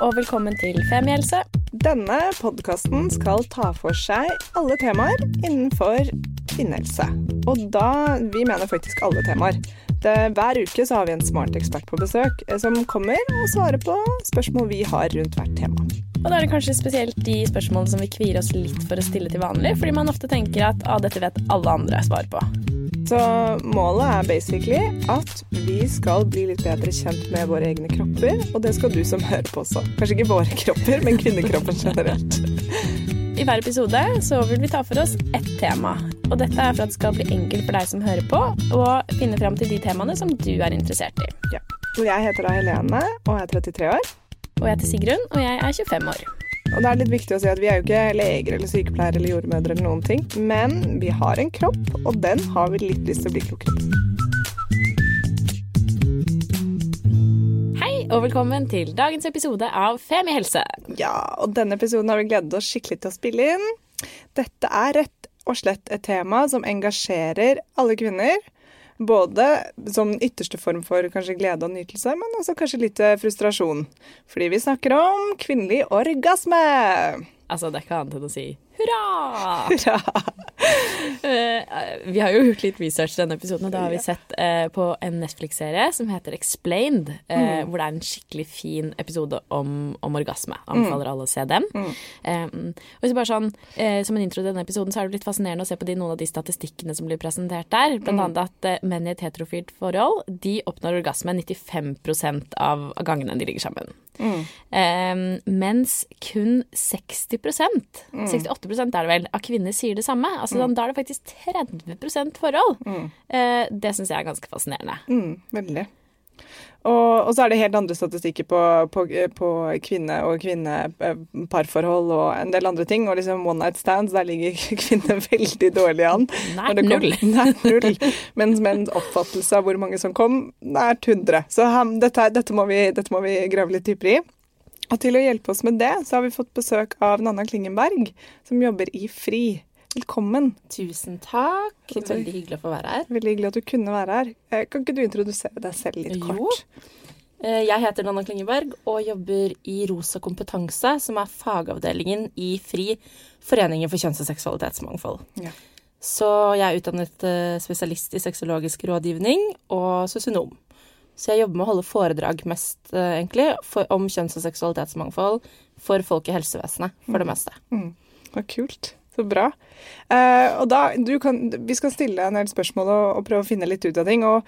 Og velkommen til Femihelse. Denne podkasten skal ta for seg alle temaer innenfor kvinnehelse. Og da Vi mener faktisk alle temaer. Det, hver uke så har vi en smart ekspert på besøk eh, som kommer og svarer på spørsmål vi har rundt hvert tema. Og da er det kanskje spesielt de spørsmålene som vi kvier oss litt for å stille til vanlig, fordi man ofte tenker at ah, dette vet alle andre svar på. Så målet er basically at vi skal bli litt bedre kjent med våre egne kropper, og det skal du som hører på også. Kanskje ikke våre kropper, men kvinnekroppen generelt. I hver episode så vil vi ta for oss ett tema. Og dette er for at det skal bli enkelt for deg som hører på, å finne fram til de temaene som du er interessert i. Ja. Jeg heter da Helene og er 33 år. Og jeg heter Sigrun, og jeg er 25 år. Og det er litt viktig å si at vi er jo ikke leger eller sykepleiere eller jordmødre eller noen ting, men vi har en kropp, og den har vi litt lyst til å bli klokere. Hei og velkommen til dagens episode av Femihelse. Ja, og denne episoden har vi gledet oss skikkelig til å spille inn. Dette er rett og slett et tema som engasjerer alle kvinner. Både som ytterste form for kanskje glede og nytelse, men også kanskje litt frustrasjon. Fordi vi snakker om kvinnelig orgasme. Altså, det er ikke annet enn å si hurra! Hurra! Eh, vi har jo gjort litt research denne episoden, og da har vi sett eh, på en Netflix-serie som heter Explained, Mm. hvor det er en skikkelig fin episode om, om orgasme. Anbefaler alle å se den. Eh, og så bare sånn, eh, Som en intro til denne episoden så er det litt fascinerende å se på de, noen av de statistikkene som blir presentert der. Blant annet at eh, menn i et heterofilt forhold de oppnår orgasme 95% av gangene de ligger sammen. Um, mens kun 60% 68 er det vel, av kvinner sier det samme. Altså, sånn, Da er det faktisk 30% forhold. Eh, det syns jeg er ganske fascinerende. Mm, veldig. Og, og så er det helt andre statistikker på, på, på kvinne- og kvinneparforhold og en del andre ting. Og liksom one night stands, der ligger kvinner veldig dårlig an. Nei, null. Nei, null. Mens menns oppfattelse av hvor mange som kom, nært 100. Så han, dette, dette, må vi, dette må vi grave litt dypere i. Og til å hjelpe oss med det, så har vi fått besøk av Nanna Klingenberg, som jobber i FRI. Velkommen. Tusen takk. Veldig hyggelig å få være her. Veldig hyggelig at du kunne være her. Eh, Kan ikke du introdusere deg selv litt kort? Jo. Jeg heter Nanna Klingeberg og jobber i Rosa kompetanse, som er fagavdelingen i FRI, Foreningen for kjønns- og seksualitetsmangfold. Ja. Så jeg er utdannet eh, spesialist i sexologisk rådgivning og sosionom. Så jeg jobber med å holde foredrag mest, eh, egentlig, for, om kjønns- og seksualitetsmangfold for folk i helsevesenet, for det meste. Så kult. Så bra. Eh, og da, du kan, vi skal stille en del spørsmål og, og prøve å finne litt ut av ting. og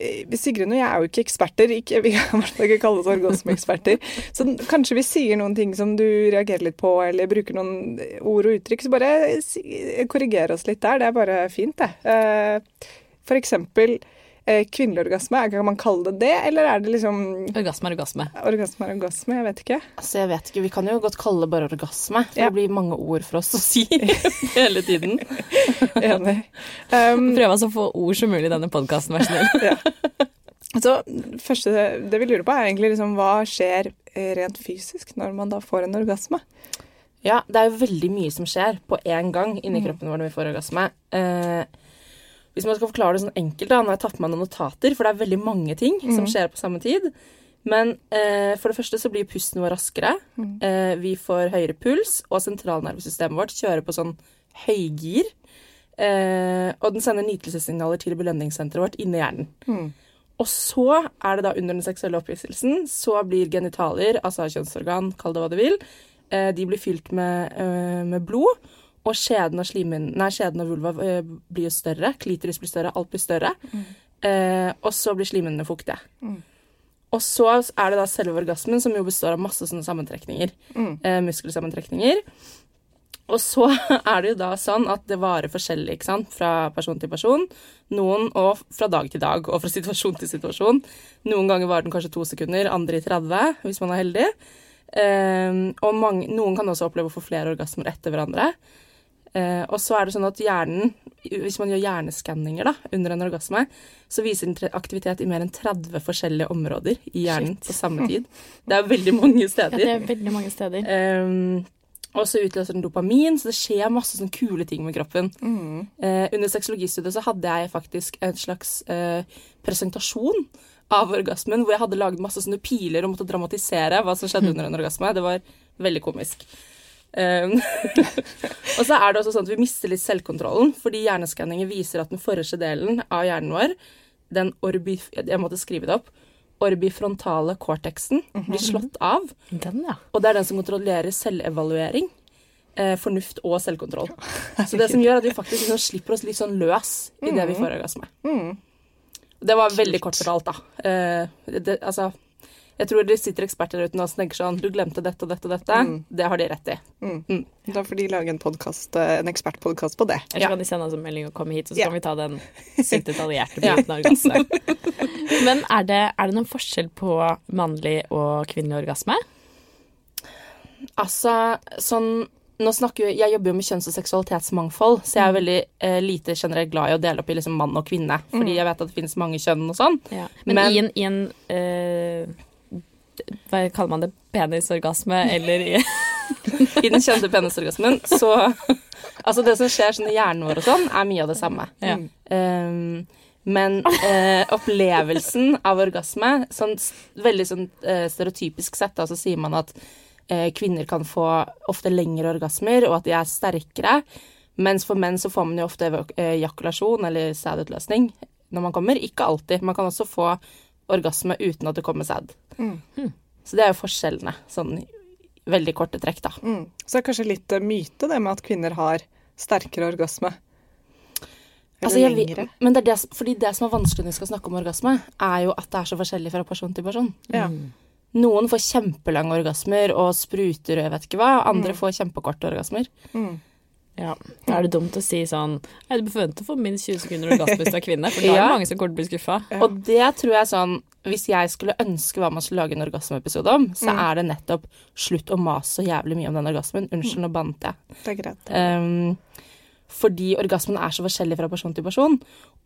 eh, Sigrun og jeg er jo ikke eksperter, ikke, vi kan i hvert fall ikke kalle oss orgasmeeksperter. Så kanskje vi sier noen ting som du reagerer litt på, eller bruker noen ord og uttrykk. Så bare korriger oss litt der. Det er bare fint, det. Eh, for eksempel kvinnelig orgasme. Kan man kalle det det, eller er det liksom Orgasme er orgasme. orgasme er orgasme? Jeg vet ikke. Altså, jeg vet ikke, Vi kan jo godt kalle det bare orgasme, for Ja. det blir mange ord for oss å si hele tiden. Enig. Um, Prøv altså å få ord som mulig i denne podkasten, vær så snill. Så første det vi lurer på er egentlig liksom hva skjer eh, rent fysisk når man da får en orgasme? Ja, det er jo veldig mye som skjer på én gang inni kroppen vår når vi får orgasme. Eh, hvis man skal forklare det sånn enkelt, da, nå har jeg tatt med meg noen notater, for det er veldig mange ting som skjer på samme tid. Men eh, for det første så blir pusten vår raskere. Eh, vi får høyere puls, og sentralnervesystemet vårt kjører på sånn høygir. Eh, og den sender nytelsessignaler til belønningssenteret vårt inni hjernen. Og så er det da under den seksuelle opphisselsen, så blir genitalier, altså kjønnsorgan, kall det hva du vil, eh, de blir fylt med, eh, med blod. Og skjeden og, slimen, nei, skjeden og vulva eh, blir jo større. Klitoris blir større, alt blir større. Eh, og så blir slimhinnene fuktige. Og så er det da selve orgasmen, som jo består av masse sånne sammentrekninger. Eh, muskelsammentrekninger. Og så er det jo da sånn at det varer forskjellig, ikke sant, fra person til person. Noen og fra dag til dag, og fra situasjon til situasjon. Noen ganger varer den kanskje to sekunder, andre i 30, hvis man er heldig. Eh, og mange, noen kan også oppleve å få flere orgasmer etter hverandre. Eh, og så er det sånn at hjernen, hvis man gjør hjerneskanninger da, under en orgasme, så viser den aktivitet i mer enn 30 forskjellige områder i hjernen Shit. på samme tid. Det er veldig mange steder. Ja, det er veldig mange steder. Eh, og så utløser den dopamin, så det skjer masse sånn kule ting med kroppen. Eh, under sexologistudiet så hadde jeg faktisk en slags eh, presentasjon av orgasmen, hvor jeg hadde laget masse sånne piler og måtte dramatisere hva som skjedde under en orgasme. Det var veldig komisk. Um, og så er det også sånn at vi mister litt selvkontrollen, fordi hjerneskanninger viser at den forreste delen av hjernen vår, den orbi... Jeg måtte skrive det opp. Orbifrontale cortexen blir slått av. Den, ja. Og det er den som kontrollerer selvevaluering, eh, fornuft og selvkontroll. Så det som gjør at vi faktisk liksom slipper oss litt sånn løs i det vi får orgasme. Det var veldig kort fortalt, da. Eh, det, altså, jeg tror det sitter eksperter der ute og tenker sånn Du glemte dette og dette og dette. Det har de rett i. Da får de lage en, podcast, eh, en ekspertpodkast på det. Eller så Ja. kan de sende oss en melding og komme hit, og så Ja. kan vi ta den sykt detaljerte biten av orgasme. Men er det, er det noen forskjell på mannlig og kvinnelig orgasme? Altså, sånn nå snakker jo, Jeg jobber jo med kjønns- og seksualitetsmangfold, så jeg er veldig eh, lite generelt glad i å dele opp i liksom mann og kvinne. Fordi jeg vet at det finnes mange kjønn og sånn. Men, Men- i en, i en eh, Hva kaller man det? Penisorgasme, eller i I den kjente penisorgasmen, så Altså, det som skjer sånn i hjernen vår og sånn, er mye av det samme. Ja. Um, men eh, opplevelsen av orgasme, sånn veldig sånn eh, stereotypisk sett, da, så sier man at eh, kvinner kan få ofte lengre orgasmer, og at de er sterkere. Mens for menn så får man jo ofte eh, ejakulasjon eller sædutløsning når man kommer. Ikke alltid. Man kan også få orgasme uten at det kommer sæd. Så det er jo forskjellene, sånn veldig korte trekk, da. Mm. Så det er kanskje litt eh, myte det med at kvinner har sterkere orgasme. Eller Altså, jeg lengre. men det er det, fordi det som er vanskelig når vi skal snakke om orgasme, er jo at det er så forskjellig fra person til person. Ja. Noen får kjempelange orgasmer og spruter og jeg vet ikke hva. Andre får kjempekorte orgasmer. Ja, Da er det dumt å si sånn Nei, du bør forvente å få minst 20 sekunder orgasme hvis du er kvinne, for da er det mange som kommer til å bli skuffa. Og det tror jeg sånn Hvis jeg skulle ønske hva man skulle lage en orgasmeepisode om, så er det nettopp slutt å mase så jævlig mye om den orgasmen. Unnskyld, nå bannet jeg. Det er greit. Um, fordi orgasmen er så forskjellig fra person til person.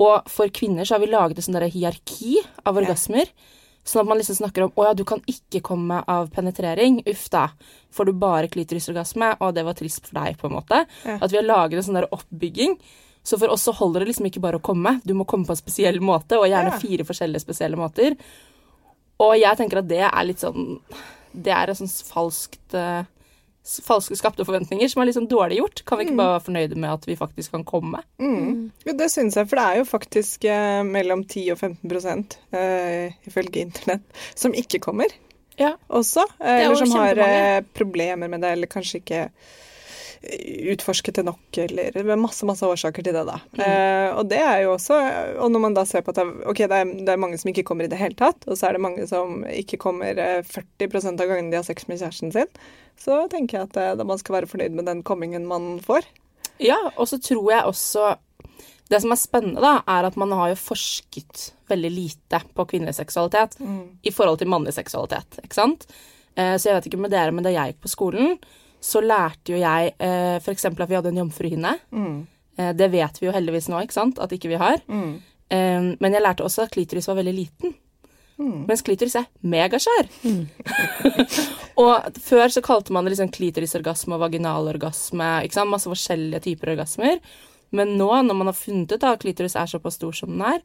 Og for kvinner så har vi laget et der hierarki av orgasmer. Sånn at man liksom snakker om å ja, du kan ikke komme av penetrering. Uff da. Får du bare klitorisorgasme, og det var trist for deg, på en måte. Ja. At vi har laget en sånn der oppbygging. Så for oss så holder det liksom ikke bare å komme. Du må komme på en spesiell måte, og gjerne fire forskjellige spesielle måter. Og jeg tenker at det er litt sånn Det er et sånn falskt s- falske skapte forventninger som er litt sånn dårlig gjort. Kan vi ikke bare være fornøyde med at vi faktisk kan komme? Mm. Jo, det syns jeg, for det er jo faktisk eh, mellom 10 og 15% eh, ifølge internett som ikke kommer Ja. også. Eh, er eller som har eh, problemer med det, eller kanskje ikke eh, utforsket det nok, eller det er masse, masse årsaker til det, da. Eh, og det er jo også Og når man da ser på at det, er- det er, det er mange som ikke kommer i det hele tatt, og så er det mange som ikke kommer eh, 40 av gangene de har sex med kjæresten sin, så tenker jeg at eh, man skal være fornøyd med den kommingen man får. Ja, og så tror jeg også Det som er spennende, da, er at man har jo forsket veldig lite på kvinnelig seksualitet i forhold til mannlig seksualitet, ikke sant? Eh, så jeg vet ikke med dere, men da jeg gikk på skolen, så lærte jo jeg eh, f.eks. at vi hadde en jomfruhinne. Eh, det vet vi jo heldigvis nå, ikke sant, at ikke vi har. Eh, men jeg lærte også at klitoris var veldig liten. Mens klitoris er megasvær. og før så kalte man det liksom klitorisorgasme og vaginalorgasme. Ikke sant? Masse forskjellige typer orgasmer. Men nå, når man har funnet ut at klitoris er såpass stor som den er,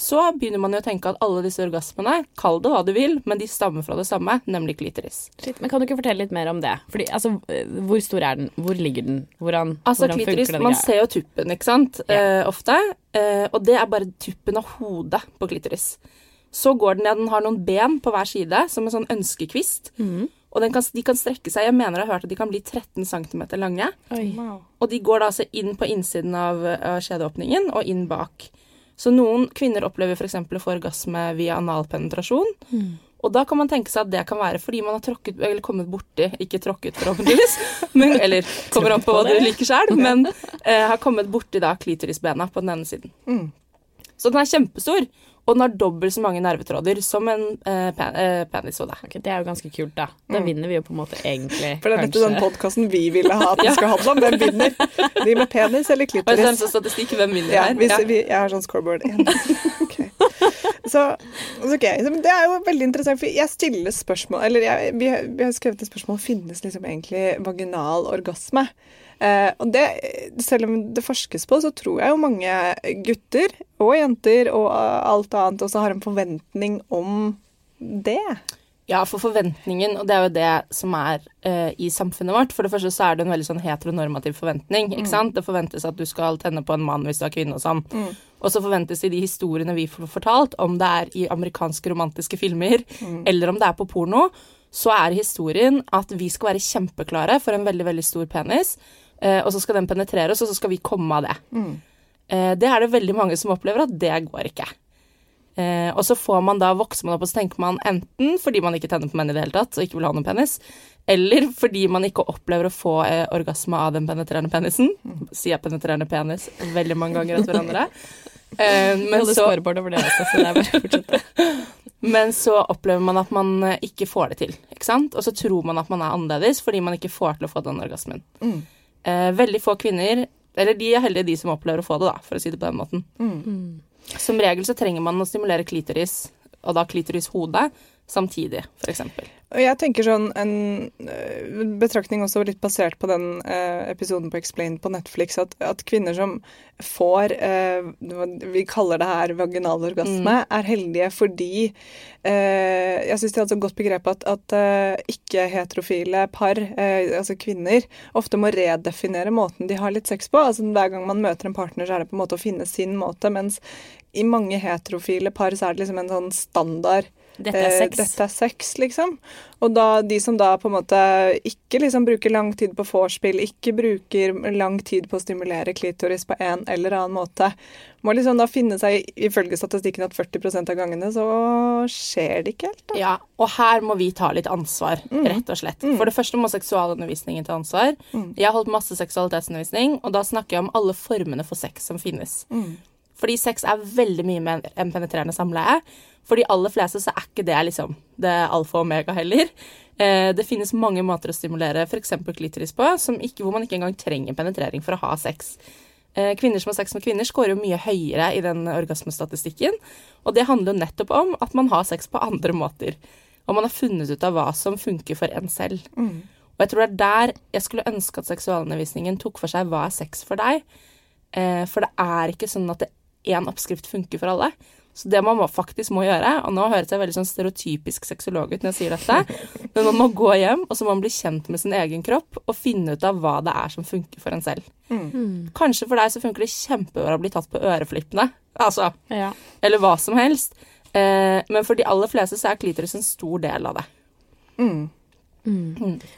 så begynner man jo å tenke at alle disse orgasmene, kall det hva du vil, men de stammer fra det samme, nemlig klitoris. Shit, men kan du ikke fortelle litt mer om det? Fordi, altså, hvor stor er den? Hvor ligger den? Hvordan, Altså hvordan klitoris, funker den Man greia? ser jo tuppen, ikke sant, Ja. eh, ofte. Eh, og det er bare tuppen av hodet på klitoris. Så går den ned, den har noen ben på hver side, som en sånn ønskekvist. Mhm. Og den kan, de kan strekke seg, jeg mener jeg har hørt at de kan bli 13 cm lange. Oi. Og de går da altså inn på innsiden av, av skjedeåpningen og inn bak. Så noen kvinner opplever f.eks. å få orgasme via analpenetrasjon. Og da kan man tenke seg at det kan være fordi man har tråkket, eller kommet borti, ikke tråkket forhåpentligvis, men, eller kommer an på hva du liker sjøl, men eh, har kommet borti da klitorisbena på den ene siden. Mm. Så den er kjempestor, og den har dobbelt så mange nervetråder som en eh, pen, eh, penishode. Ok, det er jo ganske kult, da. Da vinner vi jo på en måte egentlig For det er dette den podkasten vi ville ha at den skal handle om. Hvem vinner? De med penis eller Og så klitoris? er det statistikk hvem vinner Ja, her. hvis Ja. vi, jeg har sånn scoreboard. En. Ok. Så, okay. så Det er jo veldig interessant, for jeg stiller spørsmål Eller jeg, vi, har- vi har skrevet et spørsmål Finnes liksom egentlig vaginal orgasme. Eh, og det, selv om det forskes på, så tror jeg jo mange gutter og jenter og alt annet også har en forventning om det. Ja, for forventningen, og det er jo det som er eh, i samfunnet vårt. For det første så er det en veldig sånn heteronormativ forventning. ikke sant? Det forventes at du skal tenne på en mann hvis du er kvinne og sånn. Og så forventes det i de historiene vi får fortalt, om det er i amerikanske romantiske filmer eller om det er på porno, så er historien at vi skal være kjempeklare for en veldig, veldig stor penis, eh, og så skal den penetreres, og så skal vi komme av det. Eh, det er det veldig mange som opplever at det går ikke. Eh, og så får man da, vokser man opp og så tenker man enten fordi man ikke tenner på menn i det hele tatt og ikke vil ha noen penis, eller fordi man ikke opplever å få eh, orgasme av den penetrerende penisen. Sier jeg penetrerende penis veldig mange ganger etter hverandre. Eh, men, så, men så opplever man at man eh, ikke får det til, ikke sant? Og så tror man at man er annerledes fordi man ikke får til å få den orgasmen. Eh, veldig få kvinner, eller de er heldige de som opplever å få det, da, for å si det på den måten. Som regel så trenger man å stimulere klitoris, og da klitorishodet, samtidig, for eksempel. Jeg tenker sånn en øh, betraktning også litt basert på den øh, episoden på Explained på Netflix, at, at kvinner som får eh, Vi kaller det her vaginal orgasme, er heldige fordi eh, Jeg syns de hadde så godt begrep at, at øh, ikke-heterofile par, eh, altså kvinner, ofte må redefinere måten de har litt sex på. Altså Hver gang man møter en partner, så er det på en måte å finne sin måte, mens i mange heterofile par så er det liksom en sånn standard Dette er Eh, sex. Dette er sex, liksom. Og da de som da på en måte ikke liksom bruker lang tid på vorspiel, ikke bruker lang tid på å stimulere klitoris på en eller annen måte, må liksom da finne seg, ifølge statistikken, at 40% av gangene så skjer det ikke helt. da. Ja, og her må vi ta litt ansvar, rett og slett. For det første må seksualundervisningen ta ansvar. Jeg har holdt masse seksualitetsundervisning, og da snakker jeg om alle formene for sex som finnes. Fordi sex er veldig mye mer enn penetrerende samleie. For de aller fleste så er ikke det liksom det alfa og omega heller. Eh, det finnes mange måter å stimulere f.eks. klitoris på som ikke, hvor man ikke engang trenger penetrering for å ha sex. Eh, kvinner som har sex med kvinner, scorer jo mye høyere i den orgasmestatistikken. Og det handler jo nettopp om at man har sex på andre måter. Og man har funnet ut av hva som funker for en selv. Og jeg tror det er der jeg skulle ønske at seksualundervisningen tok for seg hva er sex for deg. Eh, for det er ikke sånn at én oppskrift funker for alle. Så det man må, faktisk må gjøre, og nå høres jeg veldig sånn stereotypisk sexolog ut når jeg sier dette, men man må gå hjem og så må man bli kjent med sin egen kropp og finne ut av hva det er som funker for en selv. Kanskje for deg så funker det kjempebra å bli tatt på øreflippene, altså, Ja. eller hva som helst. Eh, men for de aller fleste så er klitoris en stor del av det.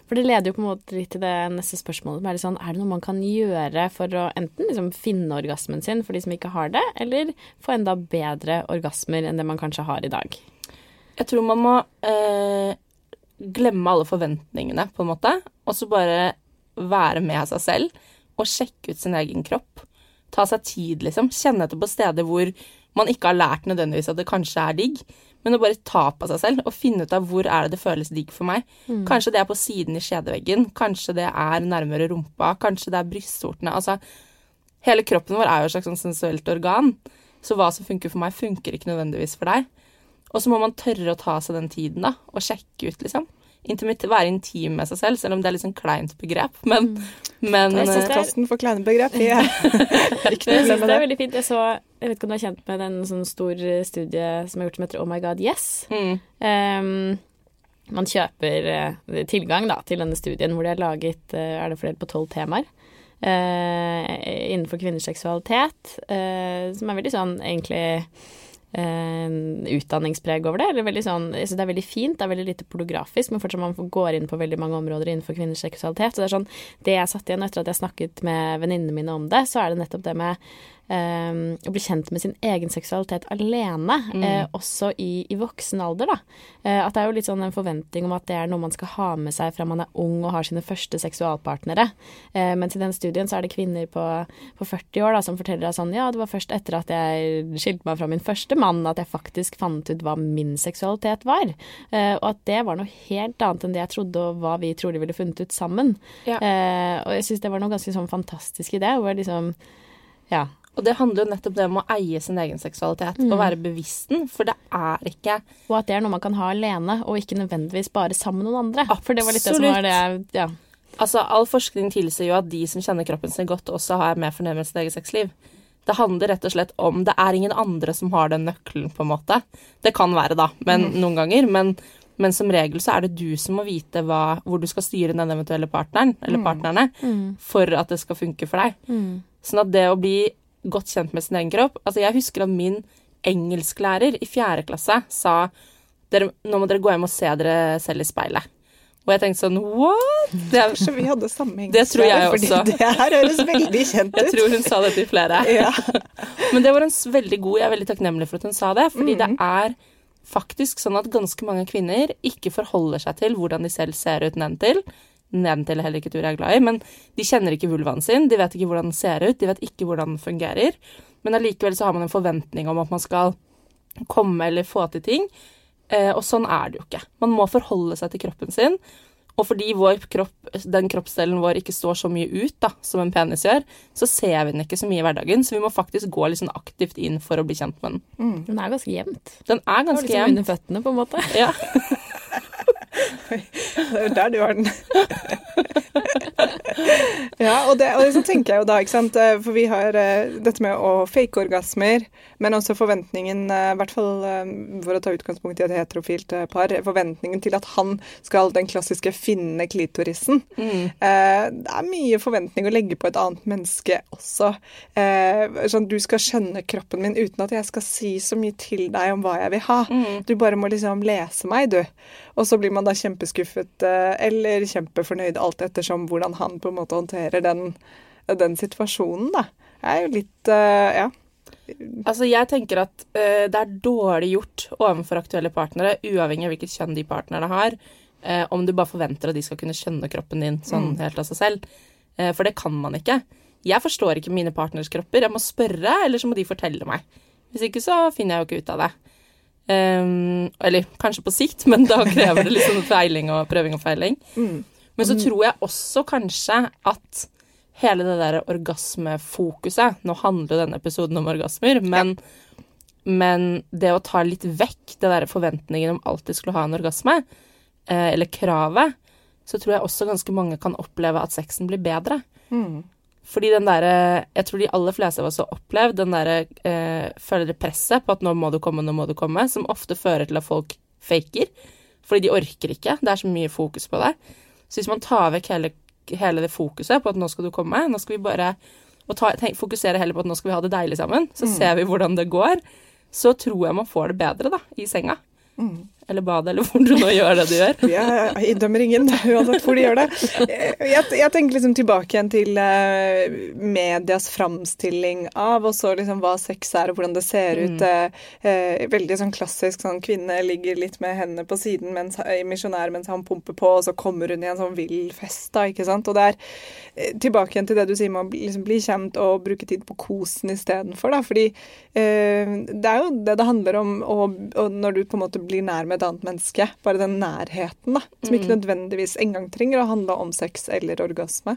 For det leder jo på en måte litt til det neste spørsmålet. Er, det, sånn, er det noe man kan gjøre for å enten liksom finne orgasmen sin for de som ikke har det, eller få enda bedre orgasmer enn det man kanskje har i dag? Jeg tror man må eh, glemme alle forventningene, på en måte, og så bare være med seg selv og sjekke ut sin egen kropp. Ta seg tid, liksom. Kjenne etter på steder hvor man ikke har lært nødvendigvis at det kanskje er digg, men å bare ta på seg selv og finne ut av hvor er det det føles digg for meg. Kanskje det er på siden i skjedeveggen, kanskje det er nærmere rumpa, kanskje det er brystvortene. Altså, hele kroppen vår er jo et slags sånn sensuelt organ, så hva som funker for meg, funker ikke nødvendigvis for deg. Og så må man tørre å ta seg den tiden, da, og sjekke ut, liksom. Intimit, være intim med seg selv, selv om det er litt sånn kleint begrep, men, men Jeg synes det er- Podkasten for kleine begrep. Jeg problem det er veldig fint. Jeg så, jeg vet ikke om du er kjent med den sånn stor studie som er gjort som heter Oh my god, yes. mm, Um, man kjøper uh, tilgang da, til denne studien hvor de har laget uh, Er det fordelt på tolv temaer? Uh, innenfor kvinners seksualitet, eh, som er veldig sånn egentlig eh, utdanningspreg over det. Eller veldig sånn, jeg synes det er veldig fint, det er veldig lite pornografisk, men fortsatt man går inn på veldig mange områder innenfor kvinners seksualitet. Så det er sånn, det jeg satt igjen etter at jeg snakket med venninnene mine om det, så er det nettopp det med eh, å bli kjent med sin egen seksualitet alene, eh, også i, i voksen alder, da. Uh, at det er jo litt sånn en forventning om at det er noe man skal ha med seg fra man er ung og har sine første seksualpartnere. Uh, mens i den studien så er det kvinner på, på 40 år da, som forteller deg sånn ja, det var først etter at jeg skilte meg fra min første mann at jeg faktisk fant ut hva min seksualitet var. Eh, og at det var noe helt annet enn det jeg trodde og hva vi trolig ville funnet ut sammen. Ja. Eh, og jeg syns det var noe ganske sånn fantastisk i det, hvor liksom ja. Og det handler jo nettopp det om å eie sin egen seksualitet og være bevisst den, for det er ikke Og at det er noe man kan ha alene, og ikke nødvendigvis bare sammen med noen andre. For det var litt det som var det ja. Altså, All forskning tilsier jo at de som kjenner kroppen sin godt, også har mer fornemmelse med sitt eget sexliv. Det handler rett og slett om Det er ingen andre som har den nøkkelen, på en måte. Det kan være, da, men noen ganger. Men, men som regel så er det du som må vite hva, hvor du skal styre den eventuelle partneren, eller partnerne, for at det skal funke for deg. Sånn at det å bli godt kjent med sin egen kropp Altså, jeg husker at min engelsklærer i fjerde klasse sa nå må dere gå hjem og se dere selv i speilet. Og jeg tenkte sånn what? Det Så vi hadde samme Det tror jeg også. Det her høres veldig kjent ut. jeg tror hun sa det til flere. Ja. Men det var en veldig god Jeg er veldig takknemlig for at hun sa det. Fordi det er faktisk sånn at ganske mange kvinner ikke forholder seg til hvordan de selv ser ut nedentil. Nedentil er heller ikke ord jeg er glad i, men de kjenner ikke vulvaen sin. De vet ikke hvordan den ser ut, de vet ikke hvordan den fungerer. Men allikevel så har man en forventning om at man skal komme eller få til ting. Eh, og sånn er det jo ikke. Man må forholde seg til kroppen sin. Og fordi vår kropp, den kroppsdelen vår ikke står så mye ut da, som en penis gjør, så ser vi den ikke så mye i hverdagen. Så vi må faktisk gå litt sånn aktivt inn for å bli kjent med den. Den er ganske jevnt. Den er ganske jevnt. liksom under føttene, på en måte. Ja. Det er jo der du har den. ja, og, det, og så tenker jeg jo da, ikke sant eh, For vi har eh, dette med å fake orgasmer, men også forventningen, eh, i hvert fall for å ta utgangspunkt i et heterofilt par, forventningen til at han skal den klassiske finne klitorisen. Mm. Det er mye forventning å legge på et annet menneske også. Sånn, du skal skjønne kroppen min uten at jeg skal si så mye til deg om hva jeg vil ha. Mm. Du bare må liksom lese meg, du. Og så blir man da kjempeskuffet eh, eller kjempefornøyd, alt ettersom hvordan han på en måte håndterer den, den situasjonen, da. Det er jo litt eh, Ja. Altså, jeg tenker at eh, det er dårlig gjort overfor aktuelle partnere, uavhengig av hvilket kjønn de partnerne har, eh, om du bare forventer at de skal kunne skjønne kroppen din sånn helt av seg selv. Eh, for det kan man ikke. Jeg forstår ikke mine partners kropper. Jeg må spørre, eller så må de fortelle meg. Hvis ikke så finner jeg jo ikke ut av det. Ehm, eller kanskje på sikt, men da krever det sånn feiling og prøving og feiling. Men så tror jeg også kanskje at hele det der orgasmefokuset Nå handler jo denne episoden om orgasmer, men, men det å ta litt vekk det der forventningen om alltid skulle ha en orgasme, eh, eller kravet, så tror jeg også ganske mange kan oppleve at sexen blir bedre. Fordi den derre Jeg tror de aller fleste av oss har opplevd den derre eh, Føler presset på at nå må du komme, nå må du komme, som ofte fører til at folk faker. Fordi de orker ikke. Det er så mye fokus på det. Så hvis man tar vekk hele, hele det fokuset på at nå skal du komme, nå skal vi bare og ta, tenk, fokusere heller på at nå skal vi ha det deilig sammen, så ser vi hvordan det går, så tror jeg man får det bedre da, i senga. Eller badet, eller hvor du nå gjør det du gjør. Jeg, jeg dømmer ingen, uansett hvor de gjør det. Jeg, jeg tenker liksom tilbake igjen til uh, medias framstilling av og så liksom hva sex er, og hvordan det ser ut. Mm. Uh, veldig sånn klassisk sånn kvinne ligger litt med hendene på siden mens, i misjonær mens han pumper på, og så kommer hun i en sånn vill fest, da, ikke sant. Og det er uh, tilbake igjen til det du sier med å bli- liksom bli kjent og bruke tid på kosen istedenfor, da. Fordi det er jo det det handler om, og, og når du på en måte blir nær med et annet menneske, bare den nærheten, da, som ikke nødvendigvis engang trenger å handle om sex eller orgasme,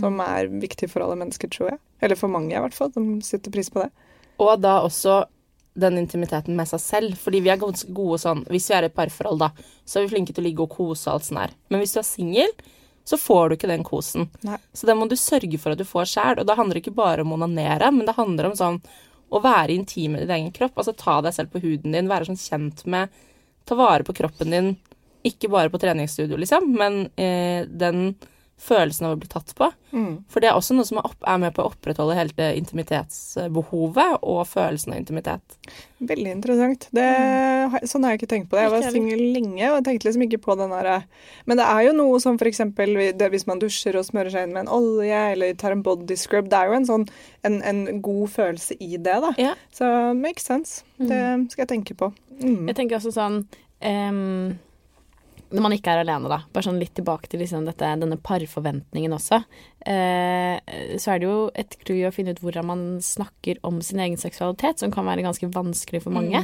som er viktig for alle mennesker, tror jeg. Eller for mange, i hvert fall, som setter pris på det. Og da også den intimiteten med seg selv. Fordi vi er ganske gode sånn Hvis vi er i et parforhold, da, så er vi flinke til å ligge og kose og alt sånt der. Men hvis du er singel, så får du ikke den kosen. Nei. Så det må du sørge for at du får sjæl. Og det handler ikke bare om å onanere, men det handler om sånn å være intim med din egen kropp. Altså ta deg selv på huden din, være sånn kjent med Ta vare på kroppen din, ikke bare på treningsstudio, liksom, men eh, den følelsen av å bli tatt på. Mm. For det er også noe som er, opp, er med på å opprettholde hele det intimitetsbehovet og følelsen av intimitet. Veldig interessant. Det, sånn har jeg ikke tenkt på det. Jeg var singel lenge og tenkte liksom ikke på den derre Men det er jo noe som eksempel hvis man dusjer og smører seg inn med en olje eller tar en body scrub, det er jo en sånn en, en god følelse i det, da. Ja. Så makes sense. Det skal jeg tenke på. Mm. Jeg tenker også sånn em, Når man ikke er alene, da. Bare sånn litt tilbake til liksom dette, denne parforventningen også. Eh, så er det jo et clou å finne ut hvordan man snakker om sin egen seksualitet, som kan være ganske vanskelig for mange.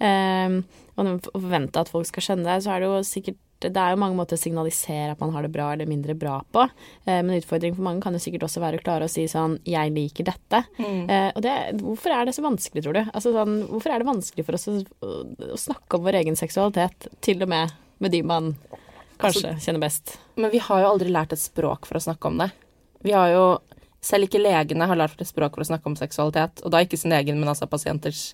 Em, og når man forventer at folk skal skjønne det, så er det jo sikkert det er jo mange måter å signalisere at man har det bra eller mindre bra på. Eh, men utfordringen for mange kan jo sikkert også være å klare å si sånn 'jeg liker dette'. Eh, og det, hvorfor er det så vanskelig, tror du? Altså sånn, hvorfor er det vanskelig for oss å, å, å snakke om vår egen seksualitet, til og med med de man kanskje kjenner best? Men vi har jo aldri lært et språk for å snakke om det. Vi har jo Selv ikke legene har lært et språk for å snakke om seksualitet, og da ikke sin egen, men altså pasienters.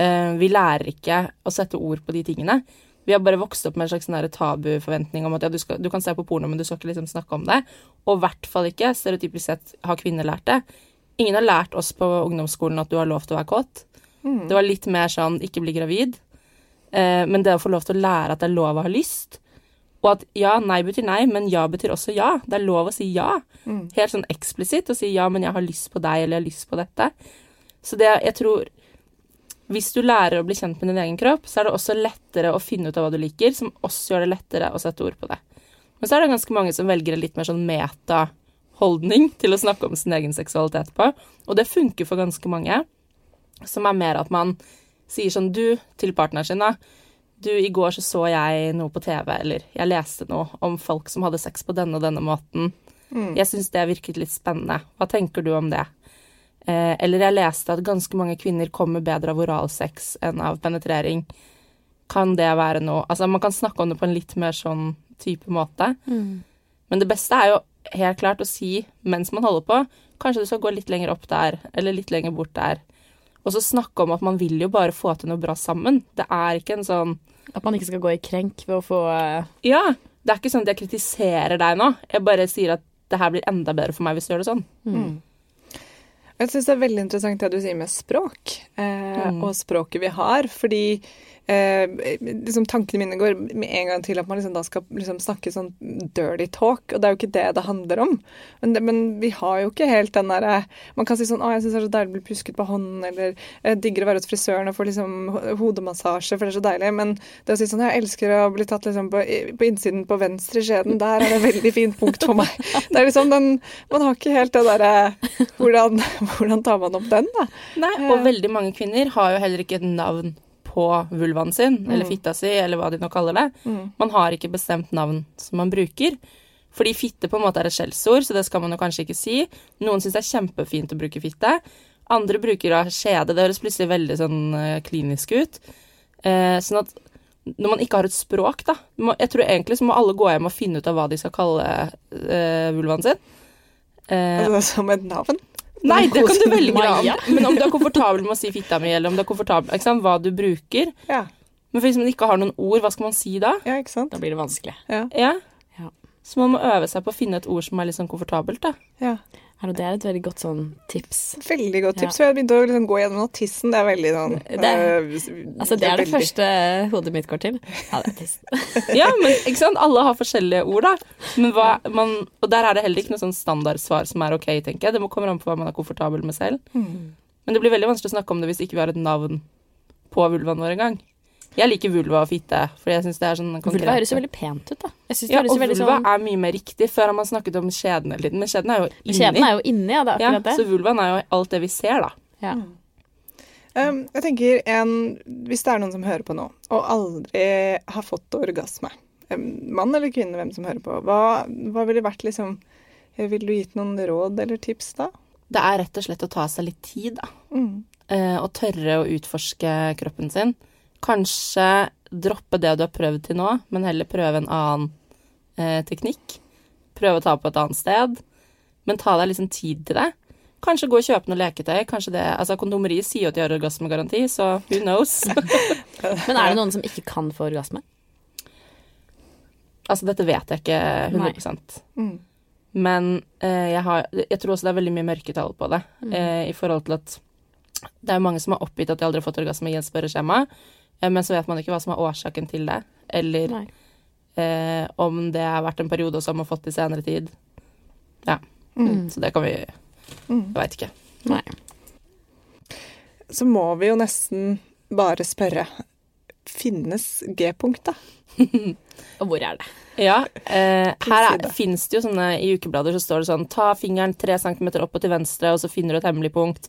Uh, vi lærer ikke å sette ord på de tingene. Vi har bare vokst opp med en slags sånn tabuforventning om at ja, du, skal, du kan se på porno, men du skal ikke liksom snakke om det. Og i hvert fall ikke, stereotypisk sett, har kvinner lært det. Ingen har lært oss på ungdomsskolen at du har lov til å være kåt. Det var litt mer sånn ikke bli gravid. Eh, men det å få lov til å lære at det er lov å ha lyst, og at ja, nei betyr nei, men ja betyr også ja. Det er lov å si ja. Helt sånn eksplisitt å si ja, men jeg har lyst på deg, eller jeg har lyst på dette. Så det, jeg tror Hvis du lærer å bli kjent med din egen kropp, så er det også lettere å finne ut av hva du liker, som også gjør det lettere å sette ord på det. Men så er det ganske mange som velger en litt mer sånn meta-holdning til å snakke om sin egen seksualitet på, og det funker for ganske mange. Som er mer at man sier sånn du til partneren sin, da. Du, i går så så jeg noe på TV, eller jeg leste noe om folk som hadde sex på denne og denne måten. Jeg syns det virket litt spennende. Hva tenker du om det? Eh, eller jeg leste at ganske mange kvinner kommer bedre av oralsex enn av penetrering. Kan det være noe Altså, man kan snakke om det på en litt mer sånn type måte. Men det beste er jo helt klart å si mens man holder på, kanskje du skal gå litt lenger opp der, eller litt lenger bort der. Og så snakke om at man vil jo bare få til noe bra sammen. Det er ikke en sånn At man ikke skal gå i krenk ved å få eh, Ja, det er ikke sånn at jeg kritiserer deg nå. Jeg bare sier at det her blir enda bedre for meg hvis du gjør det sånn. Jeg syns det er veldig interessant det du sier med språk, eh, og språket vi har. Fordi eh, liksom tankene mine går med en gang til at man liksom da skal liksom snakke sånn dirty talk, og det er jo ikke det det handler om. Men, det, men vi har jo ikke helt den derre Man kan si sånn 'Å, jeg syns det er så deilig å bli pusket på hånden', eller 'Jeg digger å være hos frisøren og få liksom hodemassasje, for det er så deilig'. Men det å si sånn 'Jeg elsker å bli tatt liksom på, på innsiden på venstre skjeden', der er det et veldig fint punkt for meg. Det er liksom den Man har ikke helt det derre hvordan, hvordan tar man opp den, da? Nei, og veldig mange kvinner har jo heller ikke et navn på vulvaen sin, eller fitta si, eller hva de nå kaller det. Man har ikke bestemt navn som man bruker. Fordi fitte på en måte er et skjellsord, så det skal man jo kanskje ikke si. Noen syns det er kjempefint å bruke fitte. Andre bruker da skjede. Det høres plutselig veldig sånn eh, klinisk ut. Eh, sånn at når man ikke har et språk, da Jeg tror egentlig så må alle gå hjem og finne ut av hva de skal kalle eh, vulvaen sin. Eh, Altså, som et navn? Nei, det kan du velge Maja. da. Men om du er komfortabel med å si fitta mi, eller om du er komfortabel ikke sant, hva du bruker. Ja. Men hvis man ikke har noen ord, hva skal man si da? ja, ikke sant? Da blir det vanskelig. Ja. Ja. Ja. Så man må øve seg på å finne et ord som er litt sånn komfortabelt, da. ja. Her, og det er et veldig godt sånn tips. Veldig godt tips. Ja. Jeg begynte å liksom gå gjennom tissen. Det er veldig sånn Det er- eh, Altså, det er det veldig- første hodet mitt går til. Ja, det er tiss. Ja, men ikke sant? Alle har forskjellige ord, da. Men hva, man, og der er det heller ikke noe sånn standardsvar som er ok, tenker jeg. Det må komme an på hva man er komfortabel med selv. Mm. Men det blir veldig vanskelig å snakke om det hvis ikke vi har et navn på vulvaen vår engang. Jeg liker vulva og fitte, for jeg synes det er sånn Vulva høres jo veldig pent ut, da. Jeg synes det Ja, høres og vulva sånn er mye mer riktig. Før har man snakket om skjeden hele tiden, men skjeden er jo inni. Skjeden er jo inni, ja. Det er ja, akkurat det. så vulvaen er jo alt det vi ser, da. Ja. Um, jeg tenker en, Hvis det er noen som hører på nå, og aldri har fått orgasme, um, mann eller kvinne, hvem som hører på, hva, hva ville vært liksom Ville du gitt noen råd eller tips da? Det er rett og slett å ta seg litt tid, da. Mm. Uh, og tørre å utforske kroppen sin. Kanskje droppe det du har prøvd til nå, men heller prøve en annen eh, teknikk. Prøve å ta på et annet sted. Men ta deg liksom tid til det. Kanskje gå og kjøpe noe leketøy. Kanskje det, altså Kondomeriet sier jo at de har orgasmegaranti, så who knows? Men er det noen som ikke kan få orgasme? altså, dette vet jeg ikke 100 Mm. Men eh, jeg, har, jeg tror også det er veldig mye mørketall på det, eh, i forhold til at det er mange som har oppgitt at de aldri har fått orgasme i et spørreskjema, men så vet man ikke hva som er årsaken til det, eller eh, om det har vært en periode som har fått i senere tid. Ja, Mm. så det kan vi Mm. Jeg veit ikke. Nei. Så må vi jo nesten bare spørre Finnes G-punkt, da? Og hvor er det? Ja, eh, her er, finnes det jo sånne I ukeblader så står det sånn Ta fingeren tre centimeter opp og til venstre, og så finner du et hemmelig punkt.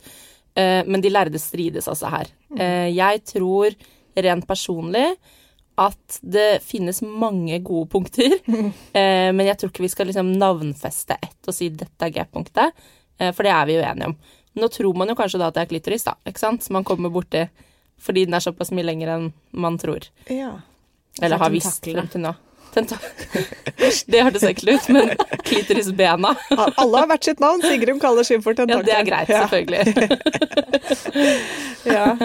Eh, men de lærde strides altså her. Eh, jeg tror rent personlig at det finnes mange gode punkter. Eh, men jeg tror ikke vi skal liksom navnfeste ett og si dette er G-punktet, eh, for det er vi uenige om. Nå tror man jo kanskje da at det er klitoris, da, ikke sant, Så man kommer borti fordi den er såpass mye lenger enn man tror. Ja. Eller har visst frem til nå. Tenta det hørtes ekkelt ut, men klitorisbena Alle har hvert sitt navn. Sigrun kaller sin for Ja, det er greit, selvfølgelig. Ja.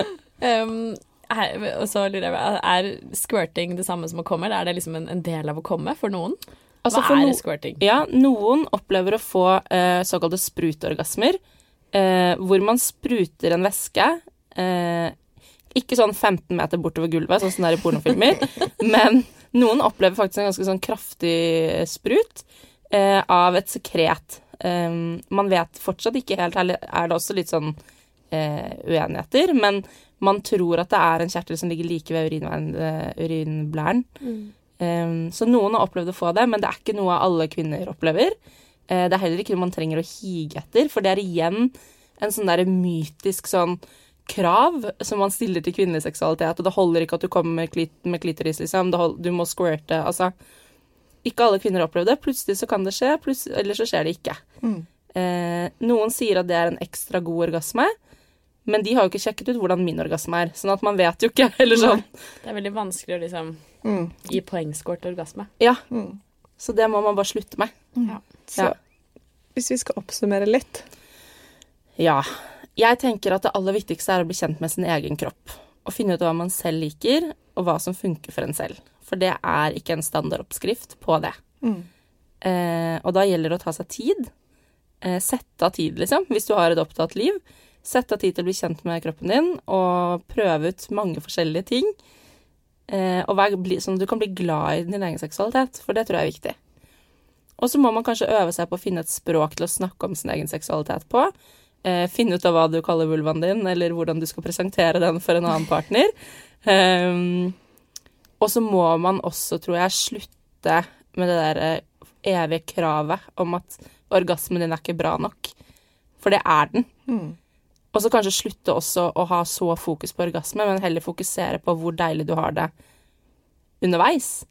Um, er, og så lurer jeg Er squirting det samme som å komme, eller er det liksom en, en del av å komme for noen? Altså, Hva for er squirting? Ja, noen opplever å få eh, såkalte sprutorgasmer, eh, hvor man spruter en væske eh, Ikke sånn 15 meter bortover gulvet, sånn som det er i pornofilmer, men noen opplever faktisk en ganske sånn kraftig sprut eh, av et sekret. Eh, man vet fortsatt ikke helt, er det også litt sånn eh, uenigheter, men man tror at det er en kjertel som ligger like ved urinblæren. Mm. Um, så noen har opplevd å få det, men det er ikke noe alle kvinner opplever. Uh, det er heller ikke noe man trenger å hige etter, for det er igjen en sånn der mytisk sånn krav som man stiller til kvinnelig seksualitet, og det holder ikke at du kommer med, klit med klitoris, liksom. Du må squirte. Altså, ikke alle kvinner opplever det. Plutselig så kan det skje, eller så skjer det ikke. Mm. Eh, noen sier at det er en ekstra god orgasme, men de har jo ikke sjekket ut hvordan min orgasme er, sånn at man vet jo ikke. Eller sånn. Det er veldig vanskelig å liksom Mm. gi poengscore til orgasme. Ja, Mm. så det må man bare slutte med. Så Ja. hvis vi skal oppsummere litt Ja. Jeg tenker at det aller viktigste er å bli kjent med sin egen kropp. Og finne ut hva man selv liker, og hva som funker for en selv. For det er ikke en standardoppskrift på det. Mm. Eh, og da gjelder det å ta seg tid. Eh, sette av tid, liksom, hvis du har et opptatt liv. Sette av tid til å bli kjent med kroppen din, og prøve ut mange forskjellige ting. Eh, og vær, sånn at du kan bli glad i din egen seksualitet, for det tror jeg er viktig. Og så må man kanskje øve seg på å finne et språk til å snakke om sin egen seksualitet på. Eh, finne ut av hva du kaller vulvaen din, eller hvordan du skal presentere den for en annen partner. Eh, og så må man også, tror jeg, slutte med det der eh, evige kravet om at orgasmen din er ikke bra nok. For det er den. Mm. Og så kanskje slutte også å ha så fokus på orgasme, men heller fokusere på hvor deilig du har det underveis.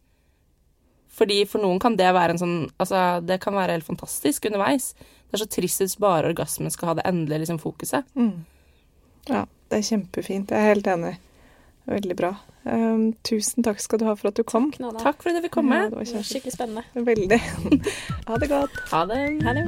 Fordi for noen kan det være en sånn Altså, det kan være helt fantastisk underveis. Det er så trist hvis bare orgasmen skal ha det endelige liksom, fokuset. Mm. Ja, det er kjempefint. Jeg er helt enig. Veldig bra. Um, tusen takk skal du ha for at du kom. Takk, Takk for at du fikk komme. Ja, det var Skikkelig spennende. Veldig. ha det godt. Ha det. Ha det.